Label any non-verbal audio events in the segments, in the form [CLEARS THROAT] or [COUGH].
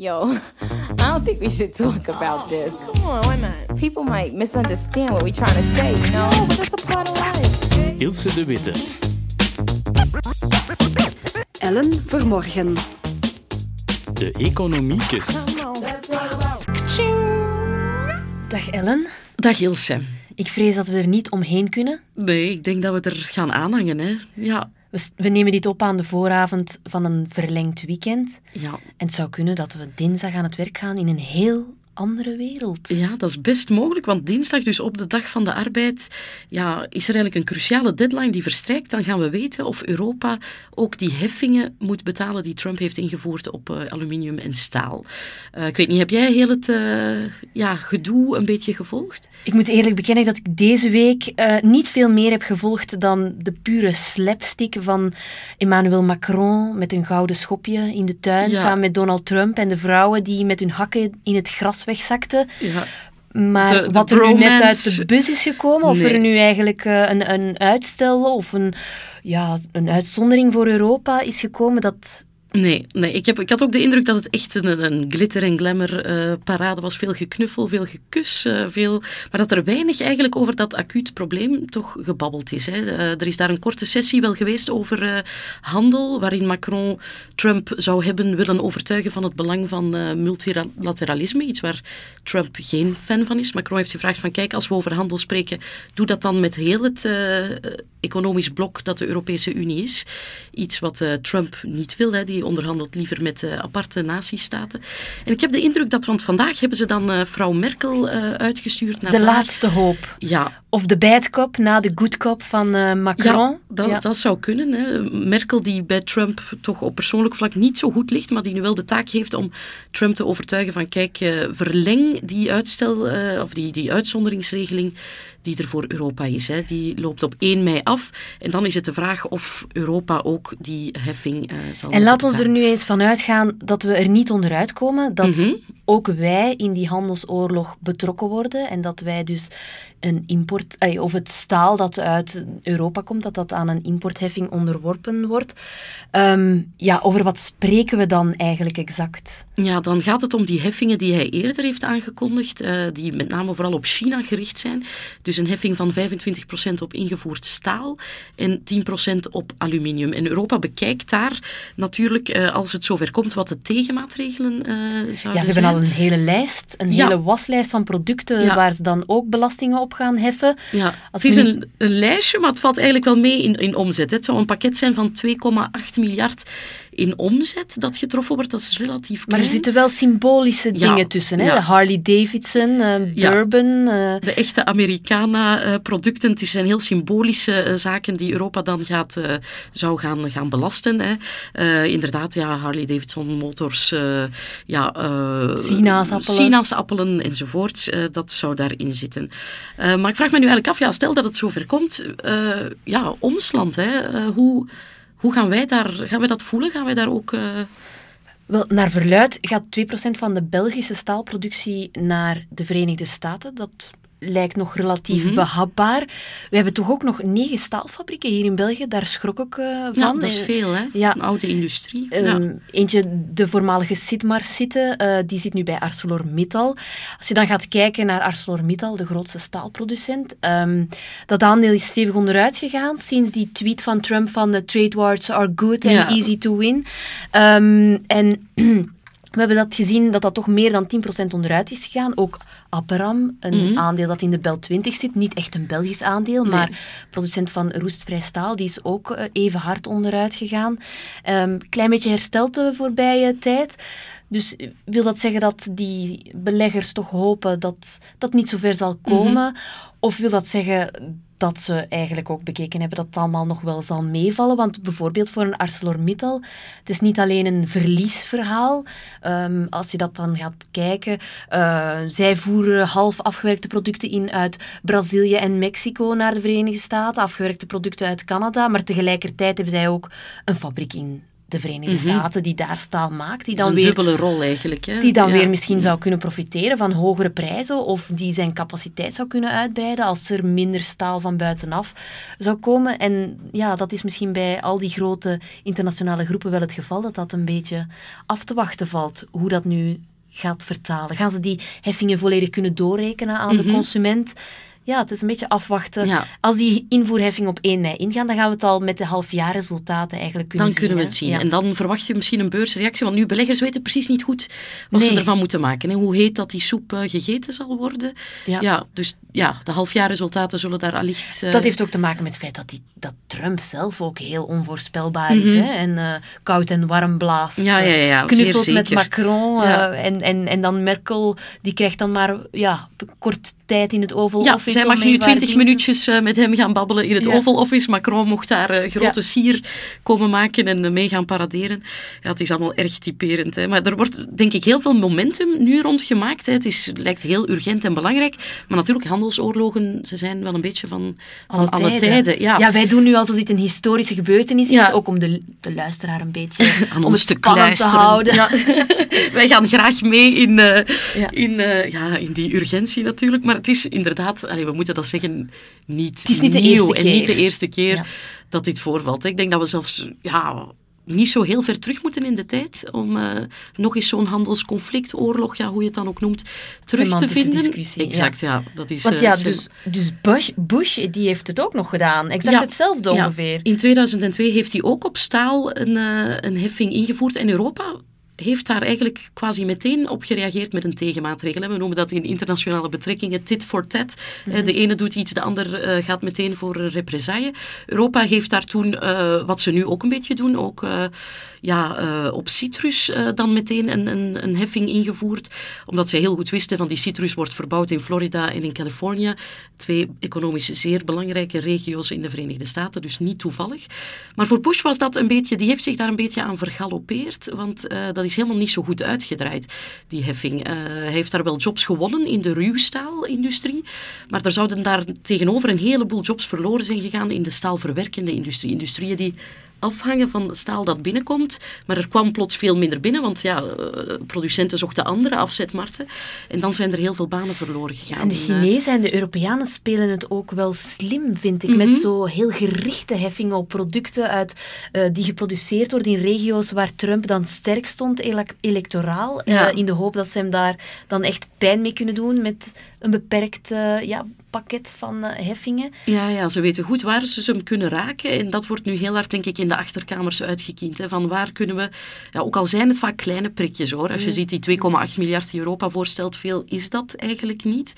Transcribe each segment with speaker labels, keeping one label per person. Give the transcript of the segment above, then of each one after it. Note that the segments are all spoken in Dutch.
Speaker 1: Yo, [LAUGHS] I don't think we should talk about this.
Speaker 2: Come on, why not?
Speaker 1: People might misunderstand what we're trying to say, you know? But that's a part of life.
Speaker 3: Ilse de Witte.
Speaker 4: Ellen Vermorgen.
Speaker 3: De economiekes.
Speaker 2: Dag Ellen.
Speaker 5: Dag Ilse.
Speaker 2: Ik vrees dat we er niet omheen kunnen.
Speaker 5: Nee, ik denk dat we het er gaan aanhangen. Hè. Ja,
Speaker 2: We, we nemen dit op aan de vooravond van een verlengd weekend.
Speaker 5: ja,
Speaker 2: En het zou kunnen dat we dinsdag aan het werk gaan in een heel andere wereld.
Speaker 5: ja, dat is best mogelijk, want dinsdag, dus op de dag van de arbeid, ja, is er eigenlijk een cruciale deadline die verstrijkt. Dan gaan we weten of Europa ook die heffingen moet betalen die Trump heeft ingevoerd op eh, aluminium en staal. Eh, ik weet niet, heb jij heel het eh, ja, gedoe een beetje gevolgd?
Speaker 2: Ik moet eerlijk bekennen dat ik deze week eh, niet veel meer heb gevolgd dan de pure slapstick van Emmanuel Macron met een gouden schopje in de tuin
Speaker 5: Ja.
Speaker 2: samen met Donald Trump en de vrouwen die met hun hakken in het gras wegzakten.
Speaker 5: Ja.
Speaker 2: Maar
Speaker 5: De- de
Speaker 2: wat er nu net uit de bus is gekomen, of
Speaker 5: Nee.
Speaker 2: er nu eigenlijk eh, een, een uitstel of een, ja, een uitzondering voor Europa is gekomen, dat...
Speaker 5: Nee, nee ik, heb, ik had ook de indruk dat het echt een, een glitter en glamour eh, was. Veel geknuffel, veel gekus, eh, veel... maar dat er weinig eigenlijk over dat acuut probleem toch gebabbeld is. Hè. Eh, er is daar een korte sessie wel geweest over handel, waarin Macron Trump zou hebben willen overtuigen van het belang van multilateralisme, iets waar Trump geen fan van is. Macron heeft gevraagd van kijk, als we over handel spreken, doe dat dan met heel het economisch blok dat de Europese Unie is. Iets wat eh, Trump niet wil, hè. die onderhandelt liever met eh, aparte natiestaten. En ik heb de indruk dat, want vandaag hebben ze dan eh, vrouw Merkel uitgestuurd naar
Speaker 2: De
Speaker 5: daar.
Speaker 2: laatste hoop.
Speaker 5: Ja,
Speaker 2: Of de bad cop na de good cop van Macron.
Speaker 5: ja, dat,
Speaker 2: Ja.
Speaker 5: dat zou kunnen. Hè. Merkel, die bij Trump toch op persoonlijk vlak niet zo goed ligt, maar die nu wel de taak heeft om Trump te overtuigen van kijk, verleng die uitstel, of die, die uitzonderingsregeling die er voor Europa is. Hè. Die loopt op 1 mei af. En dan is het de vraag of Europa ook die heffing eh, zal
Speaker 2: En laat ons er nu eens van uitgaan dat we er niet onderuit komen, dat
Speaker 5: Mhm.
Speaker 2: ook wij in die handelsoorlog betrokken worden en dat wij dus een import, eh, of het staal dat uit Europa komt, dat dat aan een importheffing onderworpen wordt. Ehm, ja, over wat spreken we dan eigenlijk exact?
Speaker 5: Ja, dan gaat het om die heffingen die hij eerder heeft aangekondigd, eh, die met name vooral op China gericht zijn. Dus een heffing van 25% op ingevoerd staal en 10% op aluminium. En Europa bekijkt daar natuurlijk, eh, als het zover komt, wat de tegenmaatregelen eh zouden
Speaker 2: Ja, ze
Speaker 5: zijn.
Speaker 2: hebben al een hele lijst, een
Speaker 5: Ja.
Speaker 2: hele waslijst van producten
Speaker 5: Ja.
Speaker 2: waar ze dan ook belastingen op gaan heffen.
Speaker 5: Ja,
Speaker 2: Als
Speaker 5: het is een, een lijstje, maar het valt eigenlijk wel mee in, in omzet. hè. Het zou een pakket zijn van 2,8 miljard in omzet dat getroffen wordt. Dat is relatief
Speaker 2: Maar
Speaker 5: klein.
Speaker 2: er zitten wel symbolische
Speaker 5: Ja,
Speaker 2: dingen tussen. Hè?
Speaker 5: ja.
Speaker 2: De Harley Davidson, eh,
Speaker 5: Ja.
Speaker 2: bourbon. eh,
Speaker 5: De echte Americana-producten, het zijn heel symbolische eh, zaken die Europa dan gaat, eh, zou gaan, gaan belasten. Hè. Eh, inderdaad, ja, Harley-Davidson motors, eh, ja, eh,
Speaker 2: Sinaasappelen.
Speaker 5: sinaasappelen enzovoort, eh, dat zou daarin zitten. Eh, maar ik vraag me nu eigenlijk af, ja, stel dat het zover komt, eh, ja, ons land, hè, eh, hoe, hoe gaan wij daar, gaan wij dat voelen? Gaan wij daar ook...
Speaker 2: Wel, naar verluid gaat 2% van de Belgische staalproductie naar de Verenigde Staten. Dat lijkt nog relatief
Speaker 5: Mhm.
Speaker 2: behapbaar. We hebben toch ook nog negen staalfabrieken hier in België. Daar schrok ik eh, van.
Speaker 5: ja, dat is
Speaker 2: Eh,
Speaker 5: veel, hè?
Speaker 2: ja.
Speaker 5: Een oude industrie. ja.
Speaker 2: Ehm, Eentje, de voormalige Sidmar zitten, eh, die zit nu bij ArcelorMittal. Als je dan gaat kijken naar ArcelorMittal, de grootste staalproducent, ehm, dat aandeel is stevig onderuit gegaan sinds die tweet van Trump van de trade wars are good and
Speaker 5: Ja.
Speaker 2: easy to win. Ehm, en [CLEARS THROAT] we hebben dat gezien dat dat toch meer dan 10% onderuit is gegaan. Ook Aperam, een
Speaker 5: Mhm.
Speaker 2: aandeel dat in de Bel 20 zit, niet echt een Belgisch aandeel, maar producent van roestvrij staal, die is ook eh, even hard onderuit gegaan. Een klein beetje hersteld de voorbije tijd. Dus eh, wil dat zeggen dat die beleggers toch hopen dat dat niet zo ver zal komen? Of wil dat zeggen dat ze eigenlijk ook bekeken hebben dat het allemaal nog wel zal meevallen? Want bijvoorbeeld voor een ArcelorMittal, het is niet alleen een verliesverhaal. Ehm, als je dat dan gaat bekijken, eh, zij voeren half afgewerkte producten in uit Brazilië en Mexico naar de Verenigde Staten, afgewerkte producten uit Canada, maar tegelijkertijd hebben zij ook een fabriek in de Verenigde Staten, die daar staal maakt, die
Speaker 5: Dat is
Speaker 2: dan
Speaker 5: een
Speaker 2: weer
Speaker 5: dubbele rol eigenlijk. Hè?
Speaker 2: die dan
Speaker 5: Ja.
Speaker 2: weer misschien zou kunnen profiteren van hogere prijzen of die zijn capaciteit zou kunnen uitbreiden als er minder staal van buitenaf zou komen. En ja, dat is misschien bij al die grote internationale groepen wel het geval, dat dat een beetje af te wachten valt, hoe dat nu gaat vertalen. Gaan ze die heffingen volledig kunnen doorrekenen aan de consument? Ja, het is een beetje afwachten.
Speaker 5: Ja.
Speaker 2: Als die invoerheffingen op 1 mei ingaan, dan gaan we het al met de halfjaarresultaten eigenlijk kunnen
Speaker 5: Dan
Speaker 2: zien.
Speaker 5: kunnen we
Speaker 2: hè?
Speaker 5: het zien.
Speaker 2: Ja.
Speaker 5: En dan verwacht je misschien een beursreactie, want nu beleggers weten precies niet goed wat ze ervan moeten maken. En hoe heet dat die soep eh, gegeten zal worden.
Speaker 2: Ja.
Speaker 5: dus ja, de halfjaarresultaten zullen daar allicht... eh,
Speaker 2: Dat heeft ook te maken met het feit dat, die, dat Trump zelf ook heel onvoorspelbaar is. Hè? En eh, koud en warm blaast.
Speaker 5: Mhm. Ja, ja, ja,
Speaker 2: knuffelt met. Macron. En, en, en dan Merkel, die krijgt dan maar ja, kort tijd in het Oval Office.
Speaker 5: Zij mag nu
Speaker 2: even haar
Speaker 5: 20
Speaker 2: ding te-
Speaker 5: minuutjes eh, met hem gaan babbelen in het
Speaker 2: Ja.
Speaker 5: Oval Office. Macron mocht daar eh, grote
Speaker 2: Ja.
Speaker 5: sier komen maken en eh, mee gaan paraderen. Ja, het is allemaal erg typerend. Hè. Maar er wordt denk ik heel veel momentum nu rond gemaakt. Hè. Het is, lijkt heel urgent en belangrijk. Maar natuurlijk, handelsoorlogen, ze zijn wel een beetje van, van alle, tijden. Ja.
Speaker 2: wij doen nu alsof dit een historische gebeurtenis is, ook om de, de luisteraar een beetje [LAUGHS]
Speaker 5: aan ons te
Speaker 2: spannend te
Speaker 5: kluisteren.
Speaker 2: houden. [LAUGHS]
Speaker 5: Wij gaan graag mee in, in, ja, in die urgentie natuurlijk. Maar het is inderdaad, allee, we moeten dat zeggen, niet,
Speaker 2: Het is niet de
Speaker 5: nieuw.
Speaker 2: eerste
Speaker 5: En niet de eerste keer
Speaker 2: Ja.
Speaker 5: dat dit voorvalt. Ik denk dat we zelfs ja, niet zo heel ver terug moeten in de tijd om eh, nog eens zo'n handelsconflict, oorlog, ja, hoe je het dan ook noemt, terug te vinden.
Speaker 2: discussie,
Speaker 5: exact, ja. Dat is,
Speaker 2: Want
Speaker 5: eh,
Speaker 2: ja, dus, dus Bush, Bush, die heeft het ook nog gedaan. Exact
Speaker 5: Ja.
Speaker 2: hetzelfde
Speaker 5: Ja.
Speaker 2: ongeveer.
Speaker 5: In 2002 heeft hij ook op staal een, eh, een heffing ingevoerd. En Europa heeft daar eigenlijk quasi meteen op gereageerd met een tegenmaatregel. We noemen dat in internationale betrekkingen tit for tat. Eh, De ene doet iets, de ander eh, gaat meteen voor een represaille. Europa heeft daar toen, eh, wat ze nu ook een beetje doen, ook eh, ja, op citrus dan meteen een, een, een heffing ingevoerd. Omdat zij heel goed wisten van die citrus wordt verbouwd in Florida en in Californië. Twee economisch zeer belangrijke regio's in de Verenigde Staten, dus niet toevallig. Maar voor Bush was dat een beetje, die heeft zich daar een beetje aan vergalopeerd, want dat is helemaal niet zo goed uitgedraaid, die heffing. Hij heeft daar wel jobs gewonnen in de ruwstaalindustrie, maar er zouden daar tegenover een heleboel jobs verloren zijn gegaan in de staalverwerkende industrie. Industrieën die afhangen van het staal dat binnenkomt. Maar er kwam plots veel minder binnen, want ja, eh, producenten zochten andere afzetmarkten. En dan zijn er heel veel banen verloren gegaan.
Speaker 2: En de
Speaker 5: eh,
Speaker 2: Chinezen en de Europeanen spelen het ook wel slim, vind ik.
Speaker 5: Mhm.
Speaker 2: Met zo heel gerichte heffingen op producten uit, eh, die geproduceerd worden in regio's waar Trump dan sterk stond elec- electoraal. in de hoop dat ze hem daar dan echt pijn mee kunnen doen met een beperkt ja, pakket van heffingen.
Speaker 5: Ja, ja, ze weten goed waar ze hem kunnen raken. En dat wordt nu heel hard, denk ik, in de achterkamers uitgekiend. Hè, van waar kunnen we... Ja, ook al zijn het vaak kleine prikjes, hoor. Als je ziet die 2,8 miljard die Europa voorstelt, veel is dat eigenlijk niet.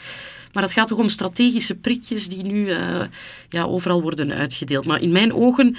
Speaker 5: Maar het gaat toch om strategische prikjes die nu eh, ja, overal worden uitgedeeld. Maar in mijn ogen...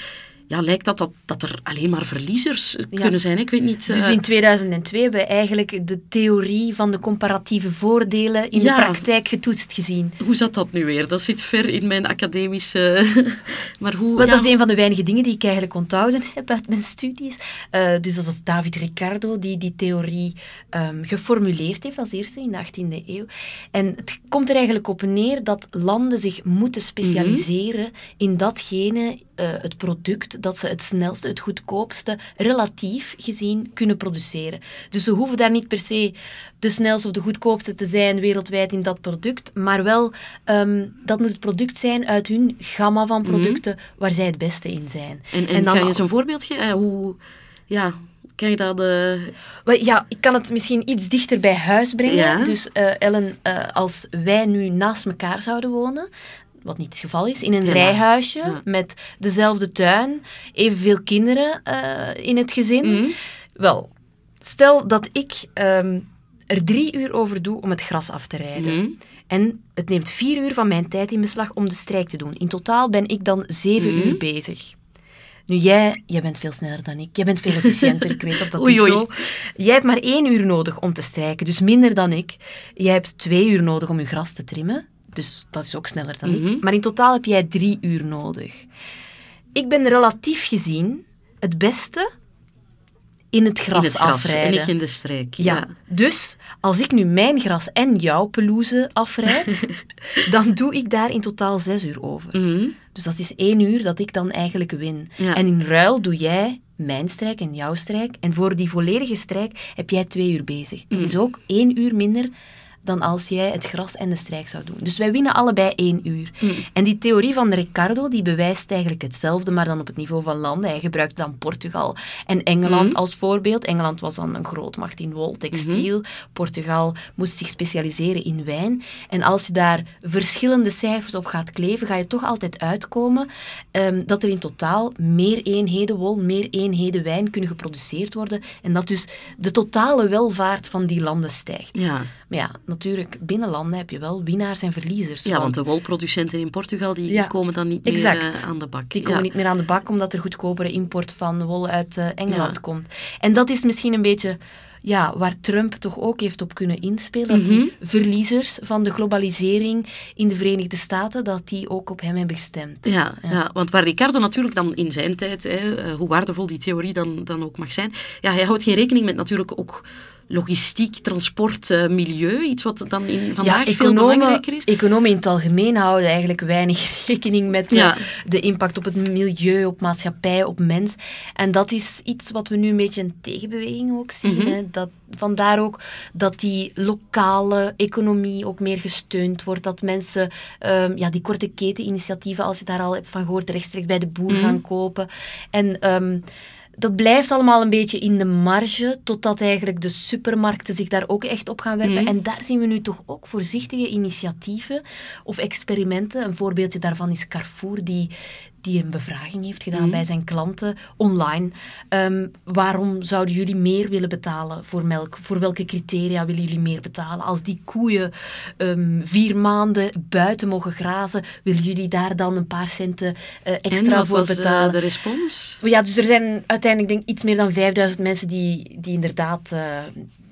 Speaker 5: Ja, lijkt dat, dat dat er alleen maar verliezers
Speaker 2: Ja.
Speaker 5: kunnen zijn. Ik weet niet...
Speaker 2: Dus
Speaker 5: eh,
Speaker 2: in 2002 hebben we eigenlijk de theorie van de comparatieve voordelen in
Speaker 5: Ja.
Speaker 2: de praktijk getoetst gezien.
Speaker 5: Hoe zat dat nu weer? Dat zit ver in mijn academische... [LAUGHS] maar hoe... Ja,
Speaker 2: Dat is een van de weinige dingen die ik eigenlijk onthouden heb uit mijn studies. Eh, dus dat was David Ricardo die die theorie ehm, geformuleerd heeft als eerste in de 18e eeuw. En het komt er eigenlijk op neer dat landen zich moeten specialiseren in datgene, eh, het product dat ze het snelste, het goedkoopste, relatief gezien kunnen produceren. Dus ze hoeven daar niet per se de snelste of de goedkoopste te zijn wereldwijd in dat product, maar wel ehm, dat moet het product zijn uit hun gamma van producten waar zij het beste in zijn.
Speaker 5: En, en, kan je eens een voorbeeld geven? Eh, hoe... Ja, kan je dat...
Speaker 2: Wel, Ja, ik kan het misschien iets dichter bij huis brengen.
Speaker 5: Ja.
Speaker 2: Dus Ellen, als wij nu naast elkaar zouden wonen, wat niet het geval is, in een
Speaker 5: Helaas,
Speaker 2: rijhuisje
Speaker 5: ja.
Speaker 2: met dezelfde tuin, evenveel kinderen eh, in het gezin.
Speaker 5: Mhm.
Speaker 2: Wel, stel dat ik ehm, er drie uur over doe om het gras af te rijden.
Speaker 5: Mhm.
Speaker 2: En het neemt vier uur van mijn tijd in beslag om de strijk te doen. In totaal ben ik dan zeven
Speaker 5: Mhm.
Speaker 2: uur bezig. Nu, jij, jij bent veel sneller dan ik. Jij bent veel efficiënter, ik weet dat dat
Speaker 5: Oei,
Speaker 2: is zo. Jij hebt maar één uur nodig om te strijken, dus minder dan ik. Jij hebt twee uur nodig om je gras te trimmen, dus dat is ook sneller dan
Speaker 5: Mhm.
Speaker 2: ik. Maar in totaal heb jij drie uur nodig. Ik ben relatief gezien het beste in het gras,
Speaker 5: in het gras
Speaker 2: afrijden.
Speaker 5: en ik in de strijk.
Speaker 2: Ja.
Speaker 5: Ja.
Speaker 2: dus als ik nu mijn gras en jouw pelouse afrijd, [LAUGHS] dan doe ik daar in totaal zes uur over.
Speaker 5: Mhm.
Speaker 2: Dus dat is één uur dat ik dan eigenlijk win.
Speaker 5: Ja.
Speaker 2: En in ruil doe jij mijn strijk en jouw strijk. En voor die volledige strijk heb jij twee uur bezig. Dat is ook één uur minder dan als jij het gras en de strijk zou doen. Dus wij winnen allebei één uur. En die theorie van Ricardo, die bewijst eigenlijk hetzelfde, maar dan op het niveau van landen. Hij gebruikte dan Portugal en Engeland als voorbeeld. Engeland was dan een grootmacht in wol, textiel. Portugal moest zich specialiseren in wijn. En als je daar verschillende cijfers op gaat kleven, ga je toch altijd uitkomen ehm, dat er in totaal meer eenheden wol, meer eenheden wijn kunnen geproduceerd worden. En dat dus de totale welvaart van die landen stijgt.
Speaker 5: Ja.
Speaker 2: Maar ja, natuurlijk, binnen landen heb je wel winnaars en verliezers.
Speaker 5: Ja, want de wolproducenten in Portugal die
Speaker 2: Ja,
Speaker 5: komen dan niet meer eh, aan de bak.
Speaker 2: Die komen
Speaker 5: ja.
Speaker 2: niet meer aan de bak omdat er goedkopere import van wol uit eh, Engeland
Speaker 5: Ja.
Speaker 2: komt. En dat is misschien een beetje ja, waar Trump toch ook heeft op kunnen inspelen. Dat die
Speaker 5: Mhm.
Speaker 2: verliezers van de globalisering in de Verenigde Staten, dat die ook op hem hebben gestemd.
Speaker 5: Ja, ja. want waar Ricardo natuurlijk dan in zijn tijd, hè, eh, hoe waardevol die theorie dan, dan ook mag zijn, ja, hij houdt geen rekening met natuurlijk ook logistiek, transport, eh, milieu, iets wat dan in, vandaag veel
Speaker 2: economen,
Speaker 5: belangrijker is.
Speaker 2: economen in het algemeen houden eigenlijk weinig [LAUGHS] rekening met de,
Speaker 5: Ja.
Speaker 2: de impact op het milieu, op maatschappij, op mens. En dat is iets wat we nu een beetje een tegenbeweging ook zien.
Speaker 5: Mhm.
Speaker 2: hè. Dat, vandaar ook dat die lokale economie ook meer gesteund wordt. Dat mensen ehm, ja, die korte keteninitiatieven, als je daar al hebt van gehoord, rechtstreeks bij de boer
Speaker 5: Mhm.
Speaker 2: gaan kopen. En... ehm, dat blijft allemaal een beetje in de marge, totdat eigenlijk de supermarkten zich daar ook echt op gaan werpen.
Speaker 5: Mhm.
Speaker 2: En daar zien we nu toch ook voorzichtige initiatieven of experimenten. Een voorbeeldje daarvan is Carrefour, die, die een bevraging heeft gedaan bij zijn klanten online. Ehm, waarom zouden jullie meer willen betalen voor melk? Voor welke criteria willen jullie meer betalen? Als die koeien ehm, vier maanden buiten mogen grazen, willen jullie daar dan een paar centen eh,
Speaker 5: En
Speaker 2: extra
Speaker 5: wat
Speaker 2: voor
Speaker 5: was eh,
Speaker 2: betalen?
Speaker 5: de respons?
Speaker 2: Ja, dus er zijn uiteindelijk denk ik iets meer dan 5000 mensen die, die inderdaad eh,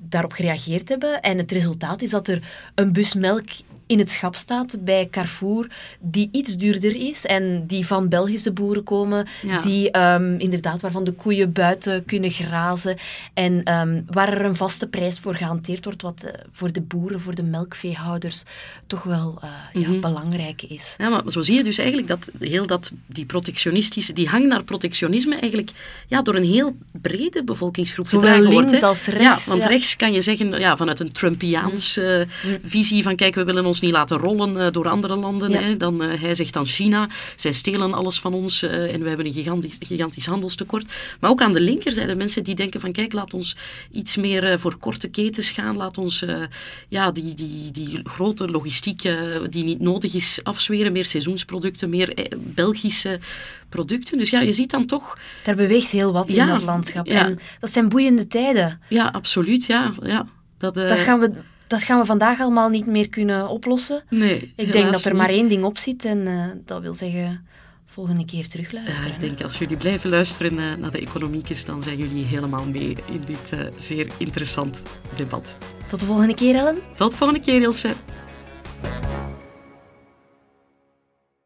Speaker 2: daarop gereageerd hebben. En het resultaat is dat er een bus melk in het schap staat bij Carrefour die iets duurder is en die van Belgische boeren komen,
Speaker 5: Ja.
Speaker 2: die ehm, inderdaad waarvan de koeien buiten kunnen grazen en ehm, waar er een vaste prijs voor gehanteerd wordt, wat eh, voor de boeren, voor de melkveehouders toch wel eh, ja, belangrijk is.
Speaker 5: Ja, maar zo zie je dus eigenlijk dat heel dat, die protectionistische, die hang naar protectionisme eigenlijk ja, door een heel brede bevolkingsgroep
Speaker 2: Zowel
Speaker 5: gedragen wordt.
Speaker 2: links
Speaker 5: hè.
Speaker 2: als rechts,
Speaker 5: Ja, want
Speaker 2: ja.
Speaker 5: rechts kan je zeggen, ja, vanuit een Trumpiaans eh, visie van kijk, we willen ons niet laten rollen eh, door andere landen.
Speaker 2: Ja.
Speaker 5: Hè. Dan, eh, hij zegt dan China, zij stelen alles van ons eh, en we hebben een gigantisch, gigantisch handelstekort. Maar ook aan de linkerzijde mensen die denken van kijk, laat ons iets meer voor korte ketens gaan. Laat ons ja, die, die, die grote logistiek die niet nodig is afzweren. Meer seizoensproducten, meer Belgische producten. Dus ja, je ziet dan toch...
Speaker 2: Daar beweegt heel wat
Speaker 5: Ja,
Speaker 2: in dat landschap.
Speaker 5: ja.
Speaker 2: En dat zijn boeiende tijden.
Speaker 5: Ja, absoluut, ja. ja. Dat,
Speaker 2: Dat gaan, we, dat gaan we vandaag allemaal niet meer kunnen oplossen.
Speaker 5: Nee,
Speaker 2: Ik denk dat er maar één ding op zit en eh, dat wil zeggen volgende keer
Speaker 5: Ja,
Speaker 2: terugluisteren.
Speaker 5: ik denk als jullie blijven luisteren eh, naar de economiekjes, dan zijn jullie helemaal mee in dit eh, zeer interessant debat.
Speaker 2: Tot de volgende keer, Ellen.
Speaker 5: Tot volgende keer, Ilse.